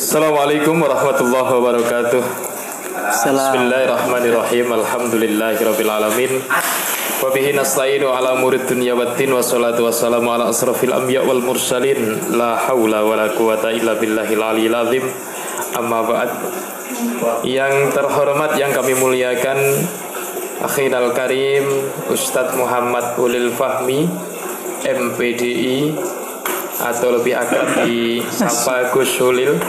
Assalamualaikum warahmatullahi wabarakatuh. Bismillahirrahmanirrahim. Alhamdulillahirabbil alamin. Wa bihi nasta'inu ala murid dunya waddin wa salatu wassalamu ala asrafil anbiya wal mursalin. La haula wala quwata illa billahil aliyil azim. Amma ba'd. Yang terhormat yang kami muliakan Akhinal Karim Ustadz Muhammad Ulil Fahmi MPDI atau lebih akrab di Sapa Gus Ulil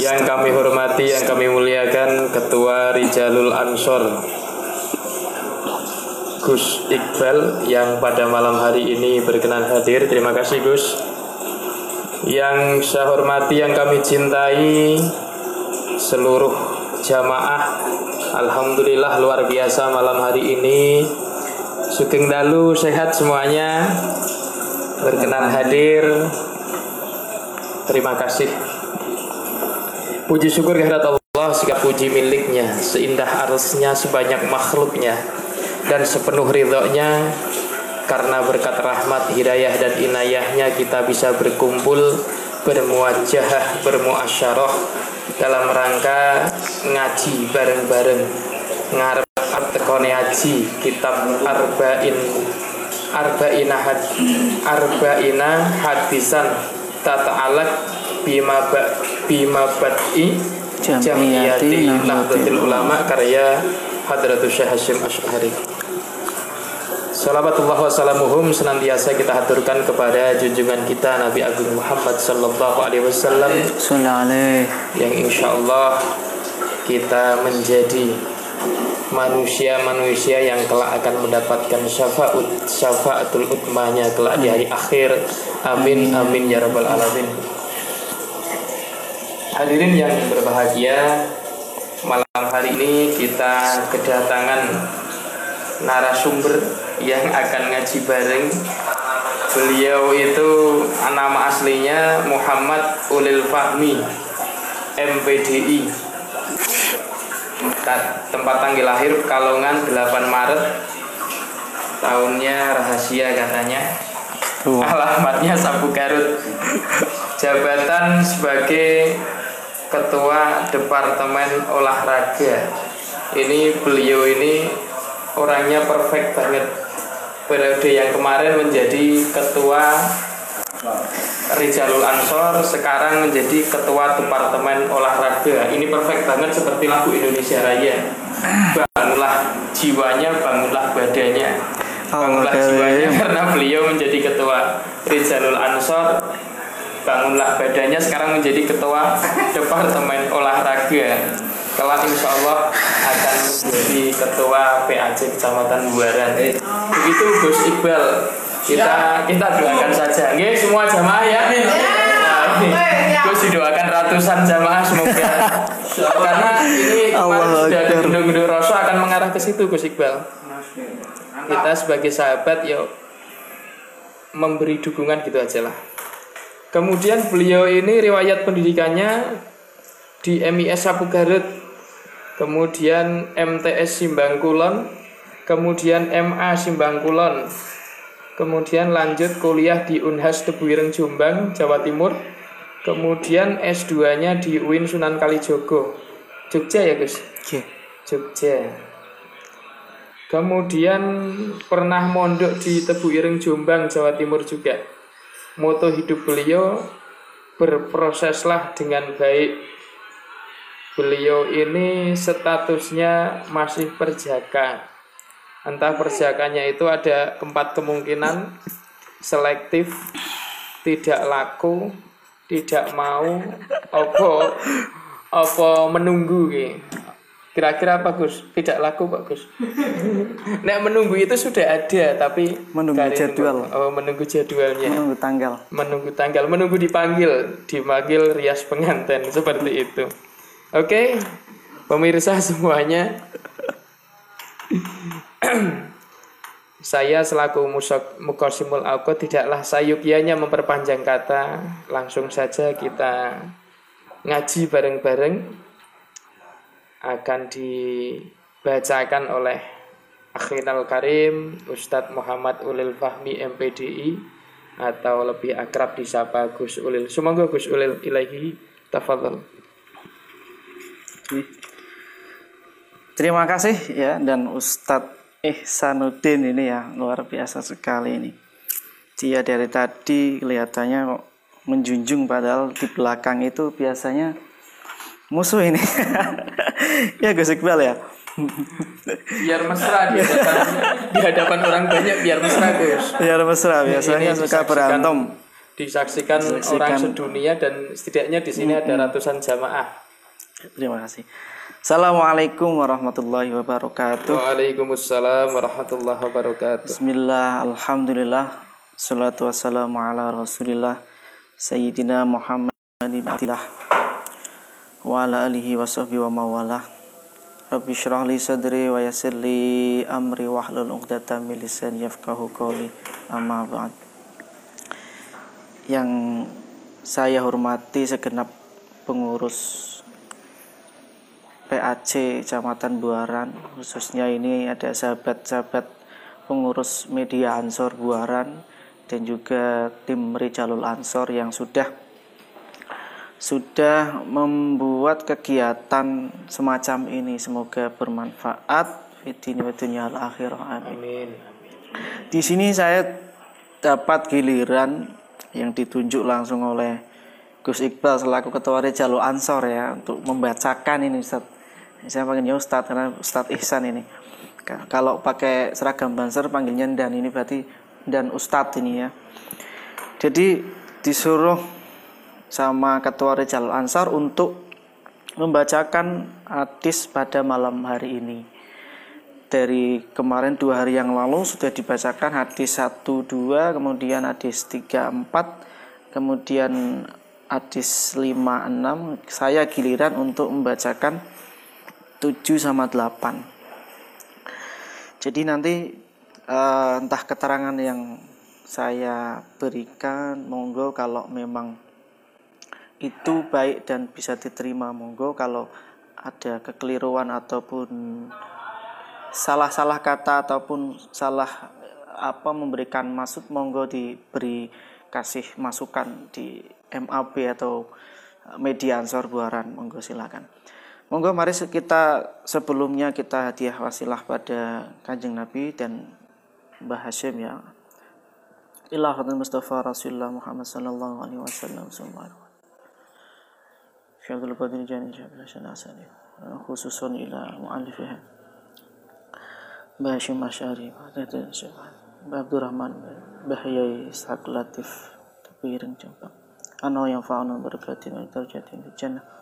yang kami hormati, yang kami muliakan Ketua Rijalul Ansor Gus Iqbal yang pada malam hari ini berkenan hadir. Terima kasih Gus. Yang saya hormati, yang kami cintai seluruh jamaah Alhamdulillah luar biasa malam hari ini Sugeng Dalu sehat semuanya Berkenan hadir. Terima kasih. Puji syukur kehadirat Allah Sikap puji miliknya Seindah arusnya sebanyak makhluknya Dan sepenuh ridhonya. Karena berkat rahmat, hidayah dan inayahnya Kita bisa berkumpul Bermuajah, bermuasyarah dalam rangka ngaji bareng-bareng. Ngarep tekone haji kitab arba'in arba'ina had arba'ina hadisan tata'alak bima ba, bima bad'i jamiyati nahdlatul ulama karya Hadratus Syekh Hashim Asy'ari Salawatullah wassalamuhum senantiasa kita haturkan kepada junjungan kita Nabi Agung Muhammad Sallallahu Alaihi Wasallam. Yang insya Allah kita menjadi manusia-manusia yang kelak akan mendapatkan syafaat syafaatul utmanya kelak di hari akhir. Amin amin. ya rabbal alamin. Hadirin yang berbahagia malam hari ini kita kedatangan narasumber yang akan ngaji bareng. Beliau itu nama aslinya Muhammad Ulil Fahmi MPDI Tempat tanggal lahir Kalongan 8 Maret. Tahunnya rahasia katanya. Alamatnya Sabu Garut. Jabatan sebagai Ketua Departemen Olahraga. Ini beliau ini orangnya perfect banget. Periode yang kemarin menjadi ketua Rijalul Ansor sekarang menjadi ketua departemen olahraga. Ini perfect banget seperti lagu Indonesia Raya. Bangunlah jiwanya bangunlah badannya. Bangunlah jiwanya karena beliau menjadi ketua Rijalul Ansor. Bangunlah badannya sekarang menjadi ketua departemen olahraga. Kelak insya Allah akan menjadi ketua PAC Kecamatan Buaran. Begitu Gus Iqbal. Kita kita doakan saja. Oke, semua jamaah ya. Gus didoakan ratusan jamaah semoga. Karena ini kemarin sudah ada gendong-gendong rasa akan mengarah ke situ Gus Iqbal. Kita sebagai sahabat yuk memberi dukungan gitu aja lah. Kemudian beliau ini riwayat pendidikannya di MIS Sapu Garut kemudian MTS Simbang Kulon, kemudian MA Simbang Kulon, kemudian lanjut kuliah di Unhas Tebuireng Jombang, Jawa Timur, kemudian S2-nya di UIN Sunan Kalijogo, Jogja ya Gus? Iya. Jogja. Kemudian pernah mondok di Tebuireng Jombang, Jawa Timur juga. Moto hidup beliau berproseslah dengan baik beliau ini statusnya masih perjaka. Entah perjakanya itu ada empat kemungkinan selektif, tidak laku, tidak mau, apa apa menunggu Kira-kira apa Gus? Tidak laku Pak Gus. Nah menunggu itu sudah ada tapi menunggu jadwal. Oh menunggu jadwalnya. Menunggu tanggal. Menunggu tanggal. Menunggu dipanggil, dipanggil rias pengantin seperti itu. Oke, pemirsa semuanya. saya selaku mukosimul alko tidaklah sayukianya memperpanjang kata. Langsung saja kita ngaji bareng-bareng akan dibacakan oleh Akhinal Karim Ustadz Muhammad Ulil Fahmi MPDI atau lebih akrab disapa Gus Ulil. Semoga Gus Ulil ilahi tafadhol. Terima kasih ya dan Ustadz Ihsanuddin ini ya luar biasa sekali ini. Dia dari tadi kelihatannya kok menjunjung padahal di belakang itu biasanya musuh ini. ya Gus Iqbal ya. biar mesra di hadapan, di hadapan orang banyak biar mesra Gus. Biar mesra biasanya suka berantem. Disaksikan, disaksikan orang sedunia dan setidaknya di sini hmm. ada ratusan jamaah. Terima kasih. Assalamualaikum warahmatullahi wabarakatuh. Waalaikumsalam warahmatullahi wabarakatuh. Bismillah, alhamdulillah, salatu wassalamu ala rasulillah, Sayyidina Muhammadin abdillah, wa ala alihi wa sahbihi wa mawalah. Rabbi syrah li sadri wa yassir li amri wahlul uqdatan min lisani yafqahu qawli amma ba'd. Yang saya hormati segenap pengurus PAC Kecamatan Buaran. Khususnya ini ada sahabat-sahabat pengurus media Ansor Buaran dan juga tim Rijalul Ansor yang sudah sudah membuat kegiatan semacam ini. Semoga bermanfaat. Fitni wa dunya amin. Di sini saya dapat giliran yang ditunjuk langsung oleh Gus Iqbal selaku ketua Rijalul Ansor ya untuk membacakan ini Ustaz saya panggilnya Ustadz karena Ustadz Ihsan ini. Kalau pakai seragam banser panggilnya dan ini berarti dan Ustadz ini ya. Jadi disuruh sama ketua Rijal Ansar untuk membacakan hadis pada malam hari ini. Dari kemarin dua hari yang lalu sudah dibacakan hadis 1, 2 kemudian hadis 3, 4 kemudian hadis 5, 6 saya giliran untuk membacakan 7 sama 8 jadi nanti uh, entah keterangan yang saya berikan monggo kalau memang itu baik dan bisa diterima monggo. Kalau ada kekeliruan ataupun salah-salah kata ataupun salah apa memberikan maksud monggo diberi kasih masukan di MAB atau media ansor buaran. Monggo silakan Monggo mari kita sebelumnya kita hadiah wasilah pada Kanjeng Nabi dan Mbah Hashim ya. Ilahatul Mustafa Rasulullah Muhammad sallallahu alaihi wasallam sallallahu Syaikhul Qadir Jani Syaikhul Asani khususun ila mu'alifihim Mbah Hashim Masyari Mbah Abdurrahman Mbah Yai Ishaq Tapi Ireng Jampang Ano yang fa'ana berkatin wa tarjatin di jannah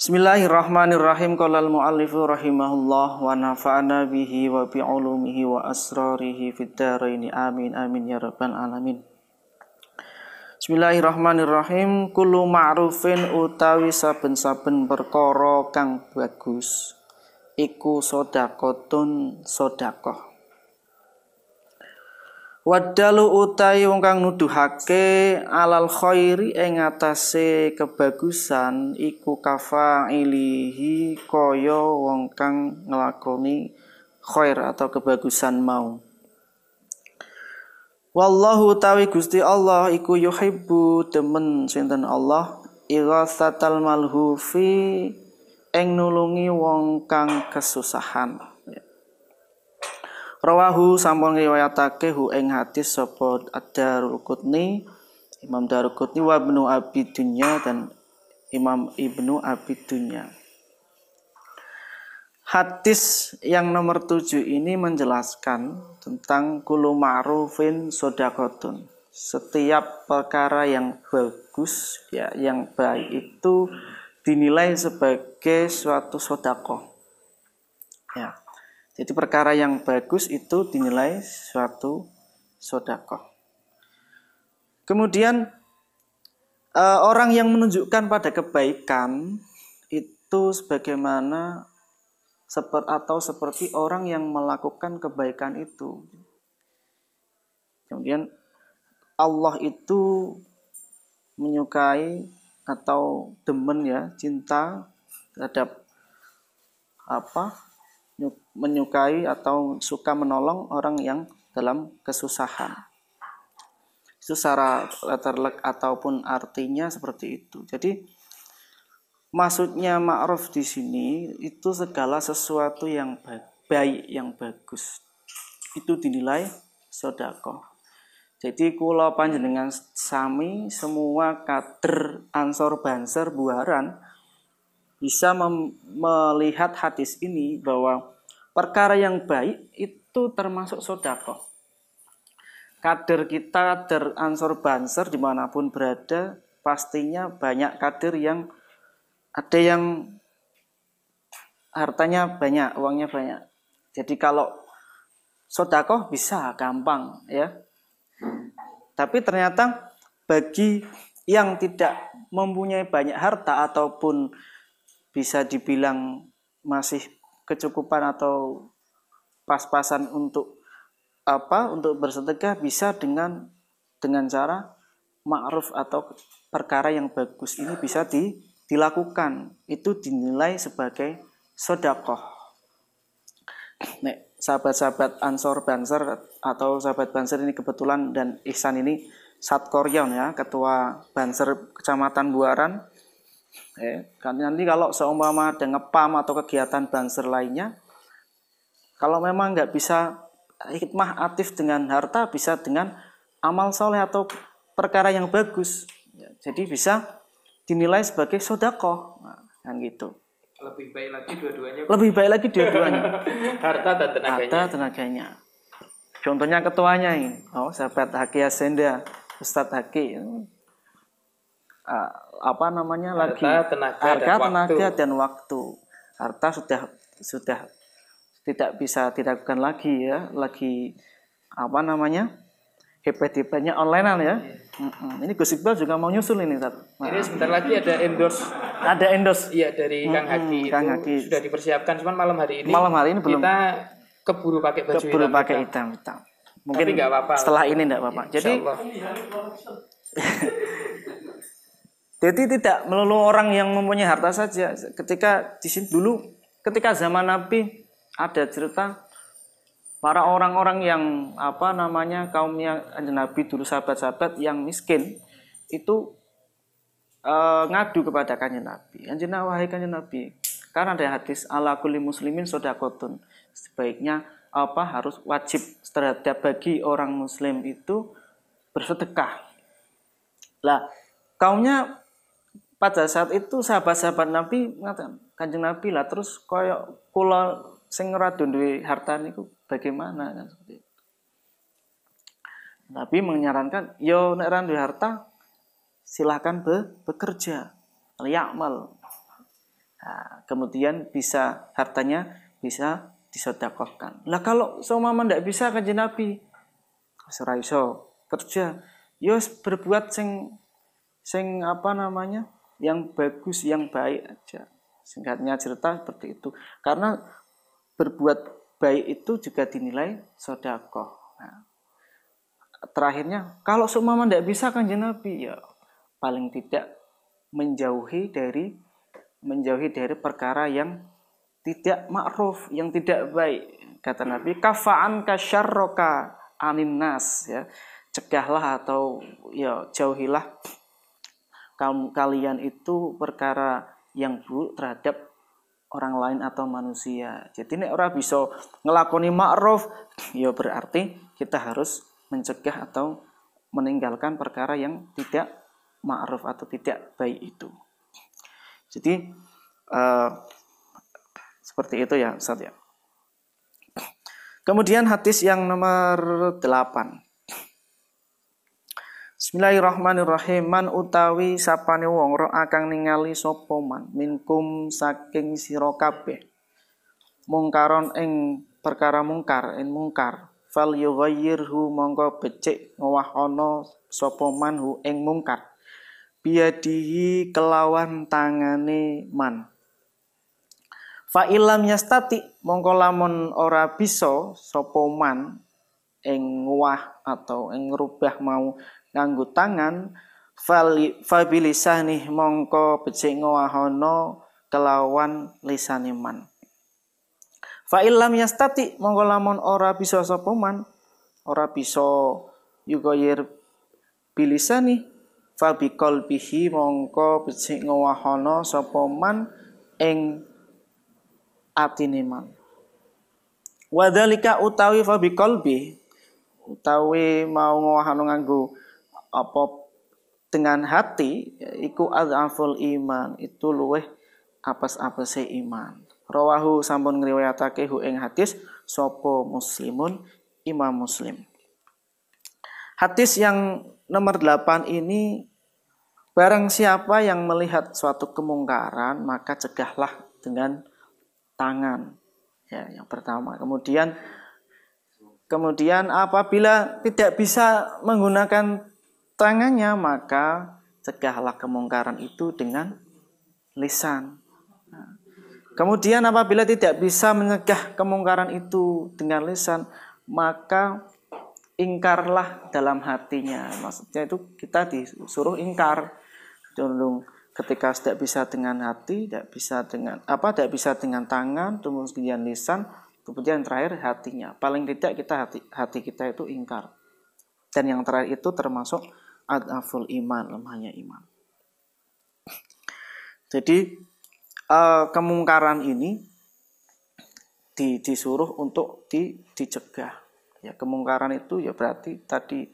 Bismillahirrahmanirrahim. Qala al-muallifu rahimahullah wa nafa'ana bihi wa bi wa asrarihi fid dharain amin amin ya rabbal alamin. Bismillahirrahmanirrahim. Kullu ma'rufin utawi saben-saben perkara kang bagus iku sedekahun sedekah Wadalu utai wong kang nuduhake alal khairi ing atase kebagusan iku ilihi kaya wong kang nglakoni khair atau kebagusan mau. Wallahu tawi Gusti Allah iku yuhibbu demen sinten Allah ighasatal malhufi ing nulungi wong kang kesusahan. Rawahu sampun riwayatake hu ing hadis sapa Ad-Darul Qutni Imam Darul Qutni wa Ibnu Abi Dunya dan Imam Ibnu Abi Dunya. Hadis yang nomor tujuh ini menjelaskan tentang kulu ma'rufin sodakotun. Setiap perkara yang bagus, ya, yang baik itu dinilai sebagai suatu sodako. Ya. Jadi perkara yang bagus itu dinilai suatu sodako. Kemudian eh, orang yang menunjukkan pada kebaikan itu sebagaimana seperti atau seperti orang yang melakukan kebaikan itu. Kemudian Allah itu menyukai atau demen ya, cinta terhadap apa? Menyukai atau suka menolong orang yang dalam kesusahan. Itu secara letterlek ataupun artinya seperti itu. Jadi maksudnya ma'ruf di sini itu segala sesuatu yang baik, yang bagus. Itu dinilai sodako. Jadi kula panjenengan sami semua kader ansor banser buaran bisa melihat hadis ini bahwa perkara yang baik itu termasuk sodako. Kader kita, kader ansor banser di mana pun berada, pastinya banyak kader yang ada yang hartanya banyak, uangnya banyak. Jadi kalau sodako bisa gampang ya tapi ternyata bagi yang tidak mempunyai banyak harta ataupun bisa dibilang masih kecukupan atau pas-pasan untuk apa untuk bersedekah bisa dengan dengan cara ma'ruf atau perkara yang bagus ini bisa di, dilakukan itu dinilai sebagai sodakoh Nek sahabat-sahabat Ansor Banser atau sahabat Banser ini kebetulan dan Ihsan ini Satkoryon ya, ketua Banser Kecamatan Buaran. Eh, kan nanti kalau seumpama ada ngepam atau kegiatan Banser lainnya, kalau memang nggak bisa hikmah aktif dengan harta, bisa dengan amal soleh atau perkara yang bagus. Ya, jadi bisa dinilai sebagai sodako, nah, kan gitu. Lebih baik lagi dua-duanya. Lebih baik lagi dua-duanya. Harta dan tenaganya. Harta tenaganya. Contohnya ketuanya ini. Oh sahabat Haki Asenda Ustadz Haki uh, apa namanya harta, lagi tenaga, harta dan tenaga waktu. dan waktu harta sudah sudah tidak bisa dilakukan lagi ya lagi apa namanya hebat-hebatnya online ya. Mm-mm. Ini Gus Iqbal juga mau nyusul ini, Tat. Nah. Ini sebentar lagi ada endorse. Ada endorse. Iya dari Kang Haki Kang itu Haki. sudah dipersiapkan, cuman malam hari ini. Malam hari ini belum. Kita keburu pakai baju Keburu hitam. pakai hitam hitam. Mungkin Tapi nggak apa-apa. setelah ini enggak apa-apa. Insya Jadi. Jadi tidak melulu orang yang mempunyai harta saja. Ketika di sini dulu, ketika zaman Nabi ada cerita para orang-orang yang apa namanya kaumnya Nabi dulu sahabat-sahabat yang miskin itu eh, ngadu kepada Kanjeng Nabi. Kanjeng Nabi, wahai Kanjeng Nabi, karena ada hadis ala kulli muslimin sodakotun. Sebaiknya apa harus wajib terhadap bagi orang muslim itu bersedekah. Lah, kaumnya pada saat itu sahabat-sahabat Nabi mengatakan Kanjeng Nabi lah terus koyo kula sing ora duwe harta niku bagaimana? Kan seperti itu. Nabi menyarankan yo nek ora harta silahkan be, bekerja liakmal nah, kemudian bisa hartanya bisa disedekahkan. Lah kalau seumpama ndak bisa kanjeng Nabi ora iso kerja. Yo berbuat sing sing apa namanya yang bagus yang baik aja. Singkatnya cerita seperti itu. Karena berbuat baik itu juga dinilai sodakoh nah, terakhirnya kalau seumpama tidak bisa kan Nabi ya paling tidak menjauhi dari menjauhi dari perkara yang tidak ma'ruf yang tidak baik. Kata Nabi kafaan kasyarroka anin nas ya. Cegahlah atau ya jauhilah kalian itu perkara yang buruk terhadap orang lain atau manusia. Jadi nek ora bisa ngelakoni ma'ruf, ya berarti kita harus mencegah atau meninggalkan perkara yang tidak ma'ruf atau tidak baik itu. Jadi uh, seperti itu ya Ustaz ya. Kemudian hadis yang nomor 8. Bismillahirrahmanirrahim. Man utawi sapane wong ro akang ningali sapa man minkum saking sira kabeh. Mungkaron ing perkara mungkar, ing mungkar. Fal yughayyirhu mongko becik ngowah ana sapa man hu ing mungkar. Biadihi kelawan tangane man. Fa ilam yastati mongko lamun ora bisa sapa man ing wah atau ing ngrubah mau nganggo tangan fabilisah mongko becik ngawahono kelawan lisane man. Fa ilam yastati mongko lamun ora bisa sapa man ora bisa yugoyer bilisani fa biqalbihi mongko becik ngawahono sapa man ing atine man. Wadhalika utawi fa biqalbi utawi mau ngowahano nganggo apa dengan hati iku adzaful iman itu luweh apes-apese iman. Rawahu sampun ngriwayatake hu ing hadis sapa muslimun Imam Muslim. Hadis yang nomor 8 ini barang siapa yang melihat suatu kemungkaran maka cegahlah dengan tangan. Ya, yang pertama. Kemudian kemudian apabila tidak bisa menggunakan tangannya maka cegahlah kemungkaran itu dengan lisan. Nah, kemudian apabila tidak bisa mencegah kemungkaran itu dengan lisan maka ingkarlah dalam hatinya. Maksudnya itu kita disuruh ingkar. Condong ketika tidak bisa dengan hati, tidak bisa dengan apa, tidak bisa dengan tangan, kemudian lisan, kemudian terakhir hatinya. Paling tidak kita hati, hati kita itu ingkar. Dan yang terakhir itu termasuk adaful iman, lemahnya iman. Jadi uh, kemungkaran ini di, disuruh untuk di, dicegah. Ya kemungkaran itu ya berarti tadi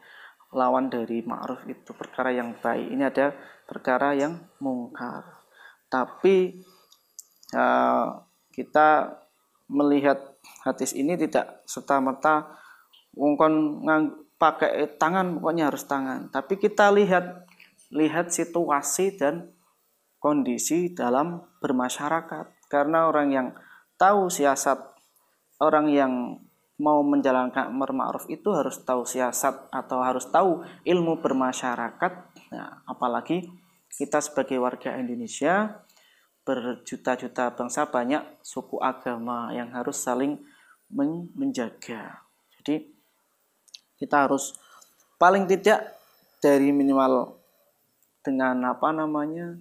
lawan dari ma'ruf itu perkara yang baik. Ini ada perkara yang mungkar. Tapi uh, kita melihat hadis ini tidak serta merta ngongkon pakai tangan pokoknya harus tangan. Tapi kita lihat lihat situasi dan kondisi dalam bermasyarakat. Karena orang yang tahu siasat, orang yang mau menjalankan amar ma'ruf itu harus tahu siasat atau harus tahu ilmu bermasyarakat. Nah, apalagi kita sebagai warga Indonesia berjuta-juta bangsa banyak suku agama yang harus saling menjaga. Jadi kita harus paling tidak dari minimal dengan apa namanya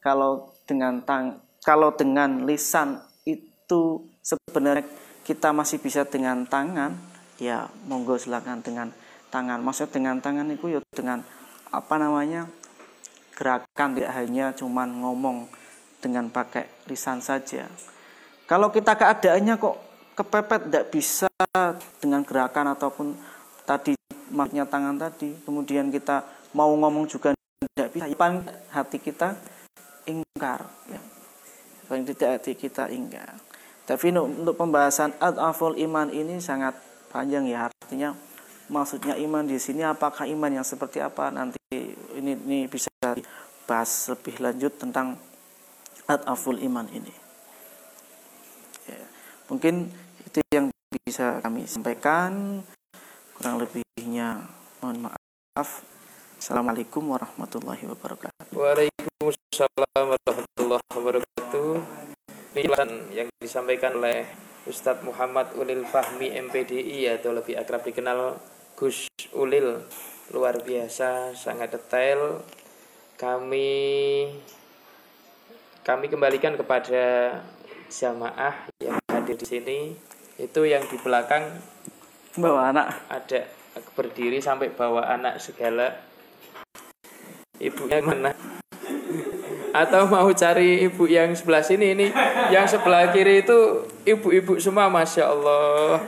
kalau dengan tang kalau dengan lisan itu sebenarnya kita masih bisa dengan tangan ya monggo silakan dengan tangan. Maksud dengan tangan itu ya dengan apa namanya gerakan tidak hanya cuman ngomong dengan pakai lisan saja. Kalau kita keadaannya kok kepepet tidak bisa dengan gerakan ataupun tadi maknya tangan tadi kemudian kita mau ngomong juga tidak bisa. Ya, hati kita ingkar ya. Paling tidak hati kita ingkar. Tapi untuk pembahasan ad-aful iman ini sangat panjang ya. Artinya maksudnya iman di sini apakah iman yang seperti apa? Nanti ini ini bisa dibahas lebih lanjut tentang ad-aful iman ini. Ya, mungkin itu yang bisa kami sampaikan kurang lebihnya mohon maaf. Assalamualaikum warahmatullahi wabarakatuh. Waalaikumsalam warahmatullahi wabarakatuh. Penjelasan yang disampaikan oleh Ustadz Muhammad Ulil Fahmi MPDI atau lebih akrab dikenal Gus Ulil. Luar biasa sangat detail. Kami kami kembalikan kepada jamaah yang hadir di sini. Itu yang di belakang bawa anak. Ada berdiri sampai bawa anak segala. Ibunya mana? Atau mau cari ibu yang sebelah sini? Ini yang sebelah kiri itu ibu-ibu semua masya Allah.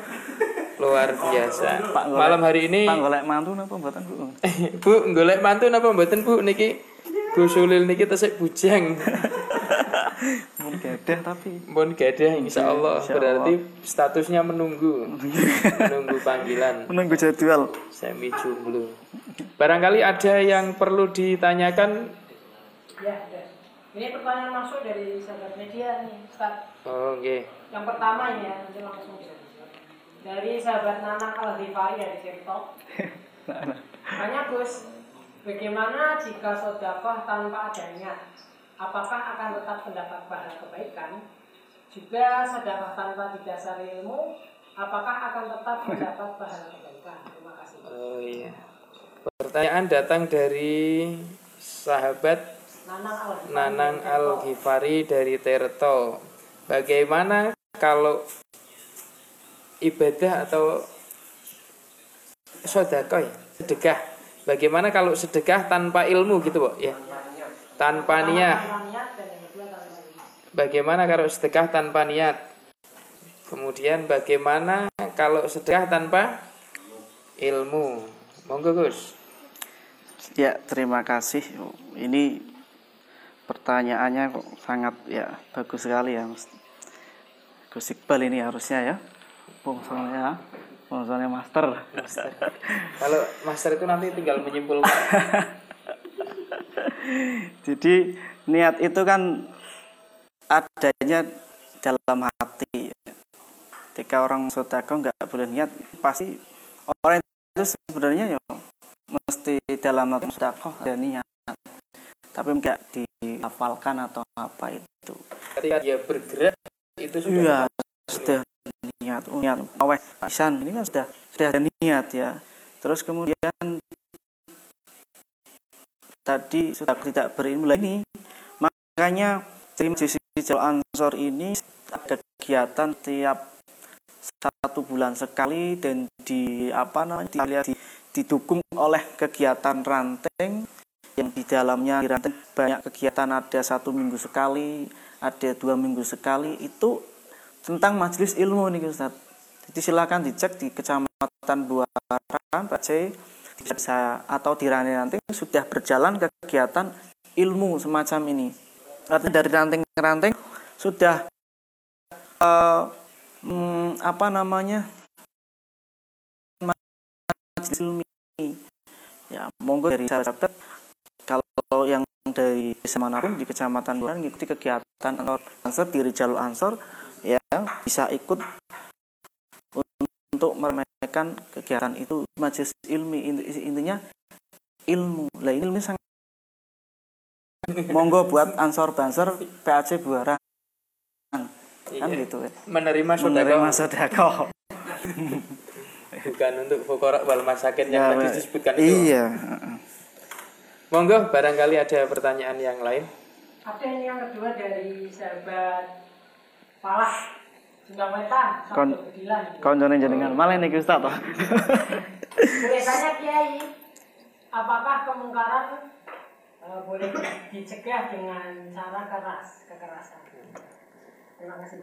Luar biasa. Pak malam hari ini Pak golek mantu napa mboten Bu? Bu golek mantu napa mboten Bu? Niki Gusulil niki tesik bujang Mun gadah tapi Mun gadah insya Allah berarti statusnya menunggu menunggu panggilan menunggu jadwal semi jomblo barangkali ada yang perlu ditanyakan ya ini pertanyaan masuk dari sahabat media nih, Ustaz. Oh, oke. Okay. Yang pertama ini ya, nanti langsung dari sahabat Nana Al dari TikTok. Tanya Gus, bagaimana jika sodakoh tanpa adanya? Apakah akan tetap mendapat pahala kebaikan? juga sedekah tanpa didasari ilmu apakah akan tetap mendapat pahala kebaikan terima kasih oh iya pertanyaan datang dari sahabat Nanang Al Ghifari dari Terto. Bagaimana kalau ibadah atau sedekah ya? Sedekah. Bagaimana kalau sedekah tanpa ilmu gitu, Bu? Ya. Tanpa niat. Bagaimana kalau sedekah tanpa niat? Kemudian bagaimana kalau sedekah tanpa ilmu? Monggo Gus. Ya, terima kasih. Ini pertanyaannya kok sangat ya bagus sekali ya Gus Iqbal ini harusnya ya fungsinya fungsinya master. master kalau master itu nanti tinggal menyimpulkan jadi niat itu kan adanya dalam hati. Ketika orang sodako nggak boleh niat pasti orang itu sebenarnya ya mesti dalam hati sodako ada niat. Tapi enggak dihafalkan atau apa itu. Ketika dia bergerak itu sudah iya sudah niat oh, niat awet pisan. Ini kan sudah sudah ada niat ya. Terus kemudian tadi sudah tidak berilmu ini makanya tim sisi jalur ansor ini ada kegiatan tiap satu bulan sekali dan di apa namanya dilihat didukung oleh kegiatan ranting. Yang di dalamnya banyak kegiatan ada satu minggu sekali ada dua minggu sekali. Itu tentang majelis ilmu nih Ustaz. Jadi silakan dicek di kecamatan Buaran Bacai bisa atau di Rani Ranting sudah berjalan kegiatan ilmu semacam ini. Artinya dari ranting-ranting sudah uh, hmm, apa namanya majelis ilmi ya monggo dari sahabat kalau yang dari desa mana pun di kecamatan Buran mengikuti kegiatan Ansor di Jalur Ansor yang bisa ikut untuk meramaikan kegiatan itu majelis ilmi intinya ilmu. Lah ini ilmu sangat monggo buat ansor bansor PAC Buaran kan iya. gitu ya. Menerima sodako menerima sodako bukan untuk fukara wal masakin yang ya, tadi disebutkan itu. Iya Monggo, barangkali ada pertanyaan yang lain. Ada yang kedua dari sahabat Falah. Kon Konjone jenengan malah nih Ustaz toh. Boleh tanya Kiai, apakah kemungkaran uh, boleh dicegah dengan cara keras, kekerasan? Terima kasih.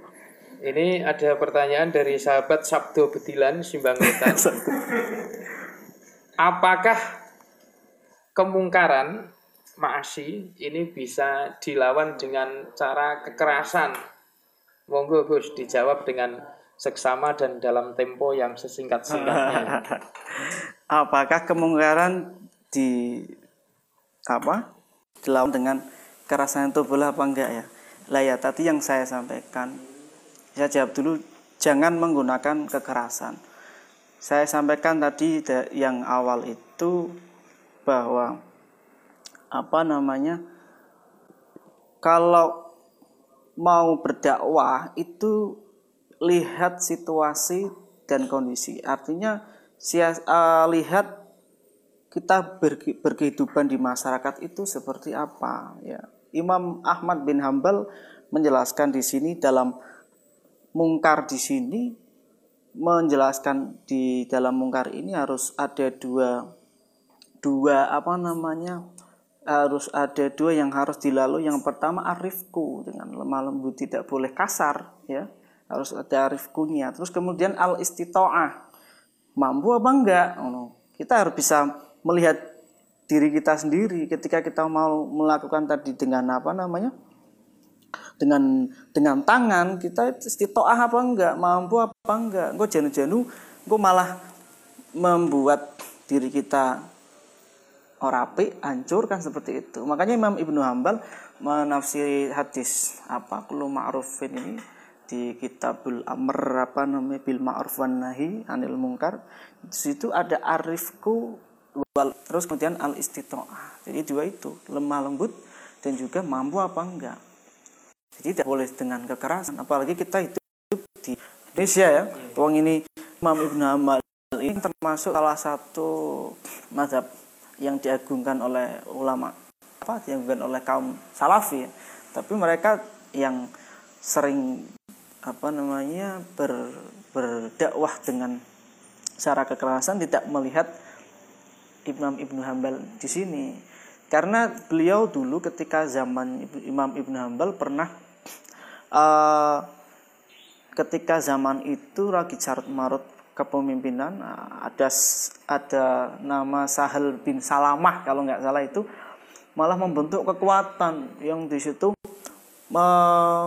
Ini ada pertanyaan dari sahabat Sabdo Bedilan Simbang Wetan. Apakah kemungkaran maasi ini bisa dilawan dengan cara kekerasan. Monggo Gus dijawab dengan seksama dan dalam tempo yang sesingkat-singkatnya. Apakah kemungkaran di apa dilawan dengan kekerasan itu boleh apa enggak ya? Lah ya tadi yang saya sampaikan. Saya jawab dulu jangan menggunakan kekerasan. Saya sampaikan tadi yang awal itu bahwa apa namanya kalau mau berdakwah itu lihat situasi dan kondisi. Artinya sias, uh, lihat kita berkehidupan di masyarakat itu seperti apa ya. Imam Ahmad bin Hambal menjelaskan di sini dalam mungkar di sini menjelaskan di dalam mungkar ini harus ada dua dua apa namanya harus ada dua yang harus dilalui. Yang pertama arifku. Dengan lemah lembut tidak boleh kasar ya. Harus ada arifkunya. Terus kemudian al istitoah mampu apa enggak? Kita harus bisa melihat diri kita sendiri. Ketika kita mau melakukan tadi dengan apa namanya? Dengan dengan tangan kita istitoah apa enggak? Mampu apa enggak? Engkau janu-janu engkau malah membuat diri kita orapi hancur kan seperti itu. Makanya Imam Ibnu Hambal menafsiri hadis apa kulu ma'rufin ini di kitabul amr apa namanya bil ma'ruf wan nahi anil mungkar di situ ada arifku wal terus kemudian al istitoah. Jadi dua itu lemah lembut dan juga mampu apa enggak. Jadi tidak boleh dengan kekerasan, apalagi kita hidup di Indonesia ya. Wong ini Imam Ibn Hamal ini termasuk salah satu mazhab yang diagungkan oleh ulama apa diagungkan oleh kaum salafi ya. tapi mereka yang sering apa namanya ber, berdakwah dengan cara kekerasan tidak melihat Imam Ibnu Hambal di sini karena beliau dulu ketika zaman Imam Ibnu Hambal pernah uh, ketika zaman itu lagi carut marut kepemimpinan ada ada nama Sahel bin Salamah kalau nggak salah itu malah membentuk kekuatan yang di situ me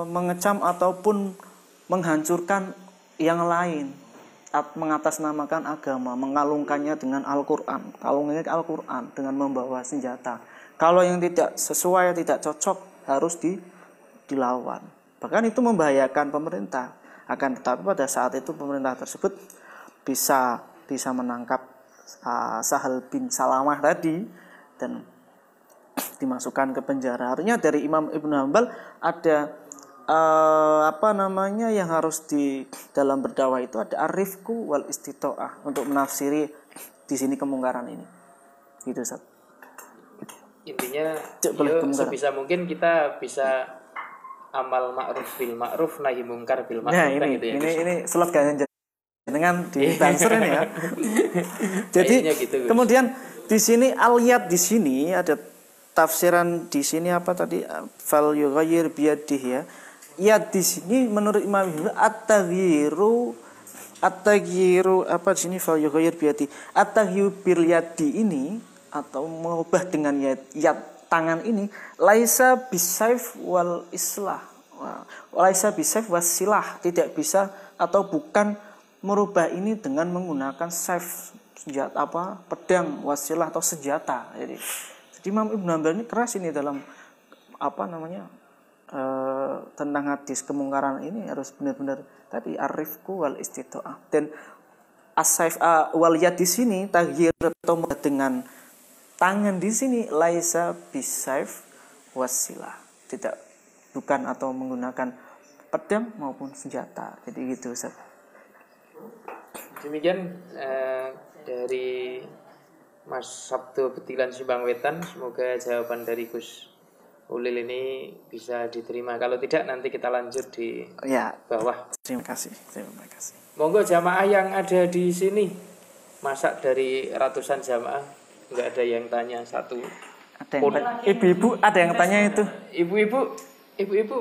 mengecam ataupun menghancurkan yang lain mengatasnamakan agama, mengalungkannya dengan Al-Quran, kalungnya Al-Quran dengan membawa senjata. Kalau yang tidak sesuai, tidak cocok, harus di, dilawan. Bahkan itu membahayakan pemerintah akan tetapi pada saat itu pemerintah tersebut bisa bisa menangkap uh, Sahal bin Salamah tadi dan dimasukkan ke penjara. Artinya dari Imam Ibnu Hambal ada uh, apa namanya yang harus di dalam berdakwah itu ada arifku wal istitoah untuk menafsiri di sini kemungkaran ini. Gitu Ustaz. Intinya yuk, sebisa mungkin kita bisa amal ma'ruf bil ma'ruf nahi mungkar bil ma'ruf nah, ini, gitu ya. Ini ini slogan dengan di banser ini ya. Jadi gitu, kemudian di sini aliyat di sini ada tafsiran di sini apa tadi fal yughayyir biyadih ya. Ya di sini menurut Imam Ibnu at-taghyiru at-taghyiru apa di sini fal yughayyir biyadih. At-taghyiru bil yadi ini atau mengubah dengan yad, yad tangan ini laisa bisaif wal islah laisa bisaif wasilah tidak bisa atau bukan merubah ini dengan menggunakan saif senjata apa pedang wasilah atau senjata. Jadi jadi Imam Ibnu Hanbal ini keras ini dalam apa namanya e, tentang hadis kemungkaran ini harus benar-benar tadi arifku wal istitoah dan asaif uh, wal yad di sini taghir atau dengan tangan di sini laisa bisaif wasilah. Tidak bukan atau menggunakan pedang maupun senjata. Jadi gitu Ustaz. Demikian eh, dari Mas Sabtu Betilan Simbang Wetan. Semoga jawaban dari Gus Ulil ini bisa diterima. Kalau tidak nanti kita lanjut di ya, bawah. Terima kasih. Terima kasih. Monggo jamaah yang ada di sini. Masak dari ratusan jamaah. Nggak ada yang tanya satu ada yang ibu-ibu ada yang tanya itu. Ibu-ibu ibu-ibu.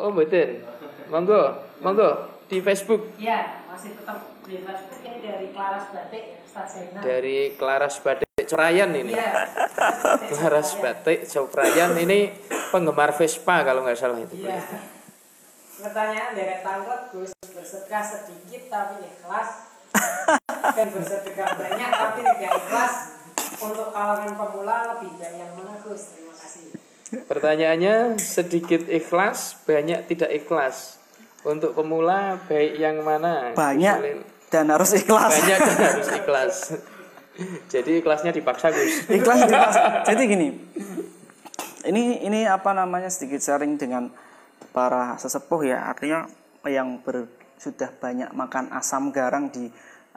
Oh betul monggo monggo. Di Facebook. Ya masih tetap ini dari Klaras Batik Stasena dari Klaras Batik Corayan ini ya. Klaras Batik Corayan ini penggemar Vespa kalau nggak salah itu ya. pertanyaan dari tangkap Gus bersedekah sedikit tapi ikhlas dan bersedekah banyak tapi tidak ikhlas untuk kalangan pemula lebih baik yang mana Gus? Terima kasih. Pertanyaannya sedikit ikhlas, banyak tidak ikhlas. Untuk pemula baik yang mana? Banyak dan harus ikhlas. Banyak dan harus ikhlas. Jadi ikhlasnya dipaksa Gus. Ikhlas dipaksa. Jadi gini. Ini ini apa namanya sedikit sharing dengan para sesepuh ya. Artinya yang ber, sudah banyak makan asam garang di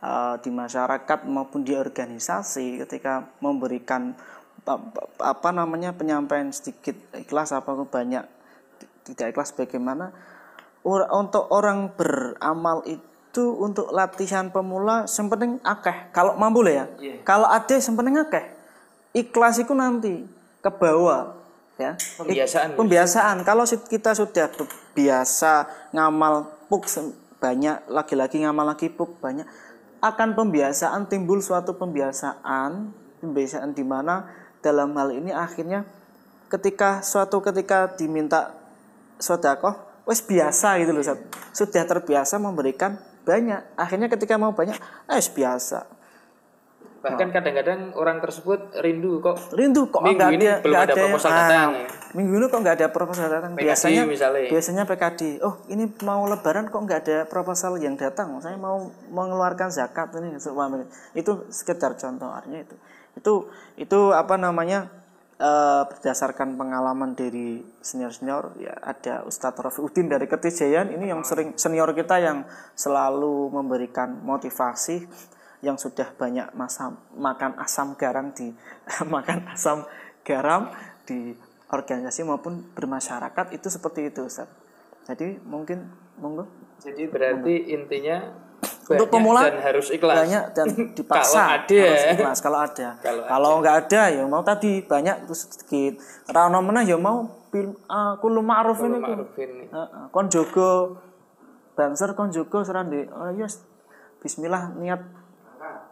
uh, di masyarakat maupun di organisasi ketika memberikan apa namanya penyampaian sedikit ikhlas apa banyak tidak ikhlas bagaimana untuk orang beramal itu untuk latihan pemula yang akeh. Kalau mampu lah ya. Yeah. kalau ada yang penting akeh. Ikhlas itu nanti ke bawah ya. Pembiasaan. pembiasaan. Kalau kita sudah biasa ngamal puk banyak lagi-lagi ngamal lagi puk banyak akan pembiasaan timbul suatu pembiasaan pembiasaan di mana dalam hal ini akhirnya ketika suatu ketika diminta sodakoh wes biasa gitu loh sudah terbiasa memberikan banyak. Akhirnya ketika mau banyak eh biasa. Bahkan kadang-kadang orang tersebut rindu kok rindu kok minggu ini ada, belum ada, ada proposal ah, datang. minggu ini kok nggak ada proposal datang. PKD biasanya misalnya. biasanya PKD oh ini mau lebaran kok nggak ada proposal yang datang. Saya mau mengeluarkan zakat. Ini? Itu sekedar contoh artinya itu. Itu itu apa namanya uh, berdasarkan pengalaman dari senior-senior ya ada Ustadz Rafiuddin dari Ketijayan ini yang sering senior kita yang selalu memberikan motivasi yang sudah banyak masa makan asam garam di makan asam garam di organisasi maupun bermasyarakat itu seperti itu Ustaz. Jadi mungkin monggo. Jadi berarti monggo. intinya untuk pemula dan harus ikhlas. Banyak dan dipaksa kalau ada harus ikhlas kalau ada. kalau, kalau nggak ada ya mau tadi banyak terus sedikit. Rano mana ya mau film uh, kulo ma'ruf ini. Uh, kon jogo banser kon jogo serandi. Oh yes. Bismillah niat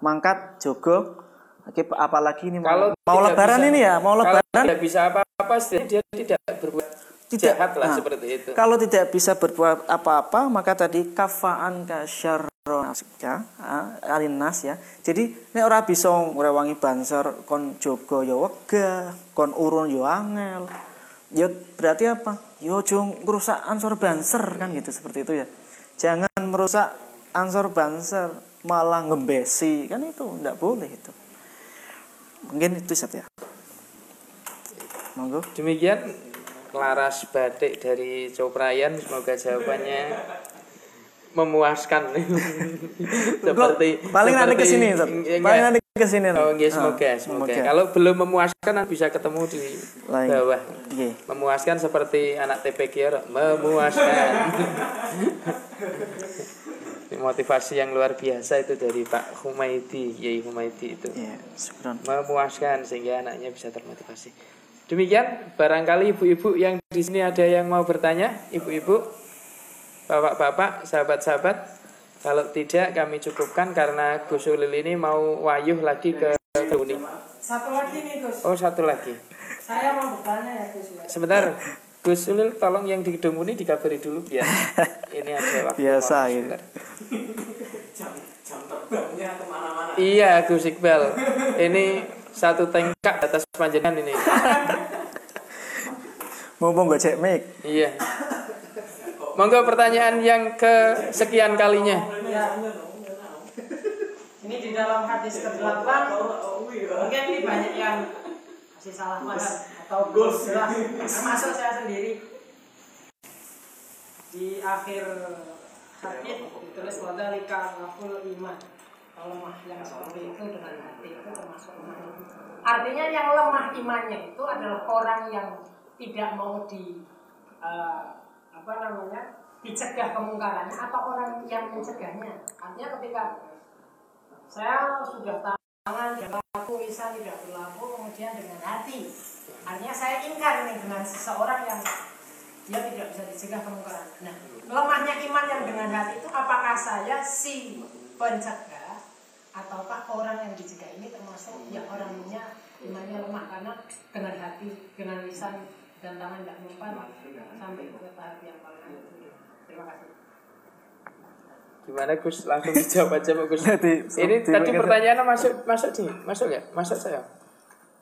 mangkat jogo Oke, apalagi ini kalau mau lebaran bisa, ini ya, mau lebaran tidak bisa apa-apa, dia tidak berbuat tidak, jahat lah nah, seperti itu. Kalau tidak bisa berbuat apa-apa, maka tadi kafaan ya, alinas ya. Jadi ini orang bisa ngrewangi banser kon jogo ya wega, kon urun ya angel. Ya berarti apa? Ya jong merusak ansor banser kan gitu seperti itu ya. Jangan merusak ansor banser malah ngembesi kan itu tidak boleh itu mungkin itu saja ya monggo demikian laras batik dari Coprayan semoga jawabannya memuaskan. Seperti paling nanti ke sini paling nanti ke sini oh semoga, ah, semoga semoga. kalau belum memuaskan bisa ketemu di Lain. bawah. Okay. memuaskan seperti anak TPQ memuaskan. Motivasi yang luar biasa itu dari Pak Humaidi, Yai Humaidi itu. Ya, memuaskan sehingga anaknya bisa termotivasi. Demikian, barangkali ibu-ibu yang di sini ada yang mau bertanya, ibu-ibu, bapak-bapak, sahabat-sahabat. Kalau tidak kami cukupkan karena Gus Ulil ini mau wayuh lagi ke Uni. Satu lagi nih Gus. Oh satu lagi. Saya mau bertanya ya Gus. Sebentar. Gus Ulil tolong yang di gedung ini dikabari dulu biar ini ada waktu biasa ini jam, jam terbangnya ke mana-mana iya Gus Iqbal ini satu tengkak atas panjangan ini mumpung gue cek mic iya monggo pertanyaan yang ke sekian kalinya. Ya. ini di dalam hadis ke-8 mungkin ini banyak yang masih salah mas atau goals termasuk saya sendiri. Di akhir hadis ditulis wadalika ngaful iman. Kalau lemah yang seperti itu dengan hati itu termasuk lemah. Artinya yang lemah imannya itu adalah orang yang tidak mau di uh, apa namanya dicegah kemungkarannya atau orang yang mencegahnya. Artinya ketika saya sudah tangan dan laku lisan tidak berlaku kemudian dengan hati. Artinya saya ingkar nih dengan seseorang yang dia tidak bisa dicegah kemungkaran. Nah, lemahnya iman yang dengan hati itu apakah saya si pencegah ataukah orang yang dicegah ini termasuk yang orangnya imannya lemah? Karena dengan hati, dengan lisan dan tangan tidak mempan sampai ke tahap yang paling itu. Terima kasih. Gimana Gus? Langsung dijawab aja Gus. Ini tadi pertanyaannya masuk masuk sih, masuk ya? Masuk saya.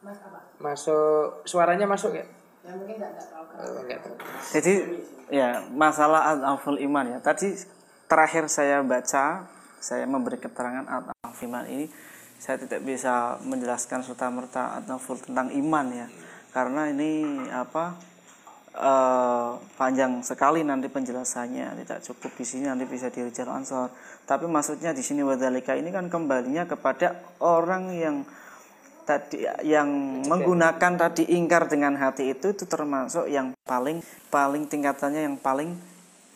Mas apa? masuk suaranya masuk ya? Ya mungkin enggak tahu. Jadi ya masalah al-aful iman ya. Tadi terakhir saya baca, saya memberi keterangan al-aful iman ini saya tidak bisa menjelaskan serta merta al-aful tentang iman ya. Karena ini apa uh, panjang sekali nanti penjelasannya tidak cukup di sini nanti bisa di Ansor tapi maksudnya di sini wadalika ini kan kembalinya kepada orang yang tadi yang menggunakan tadi ingkar dengan hati itu itu termasuk yang paling paling tingkatannya yang paling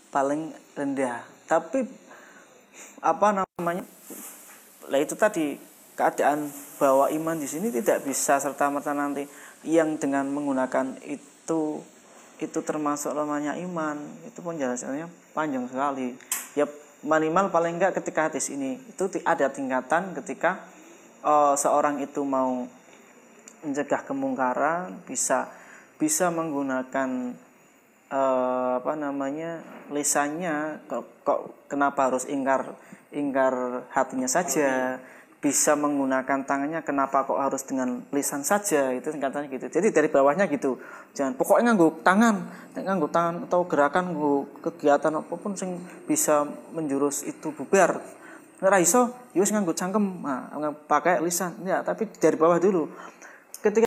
paling rendah. Tapi apa namanya? Lah itu tadi keadaan bahwa iman di sini tidak bisa serta merta nanti yang dengan menggunakan itu itu termasuk lemahnya iman itu penjelasannya panjang sekali. Ya minimal paling enggak ketika hadis ini itu ada tingkatan ketika uh, seorang itu mau mencegah kemungkaran bisa bisa menggunakan uh, apa namanya lisannya kok, kok kenapa harus ingkar ingkar hatinya saja bisa menggunakan tangannya kenapa kok harus dengan lisan saja itu katanya gitu. Jadi dari bawahnya gitu. Jangan pokoknya nganggu tangan nganggu tangan atau gerakan nganggu kegiatan apa pun sing bisa menjurus itu bubar. Ora iso ya wis nganggo cangkem. Nah, pakai lisan. Ya tapi dari bawah dulu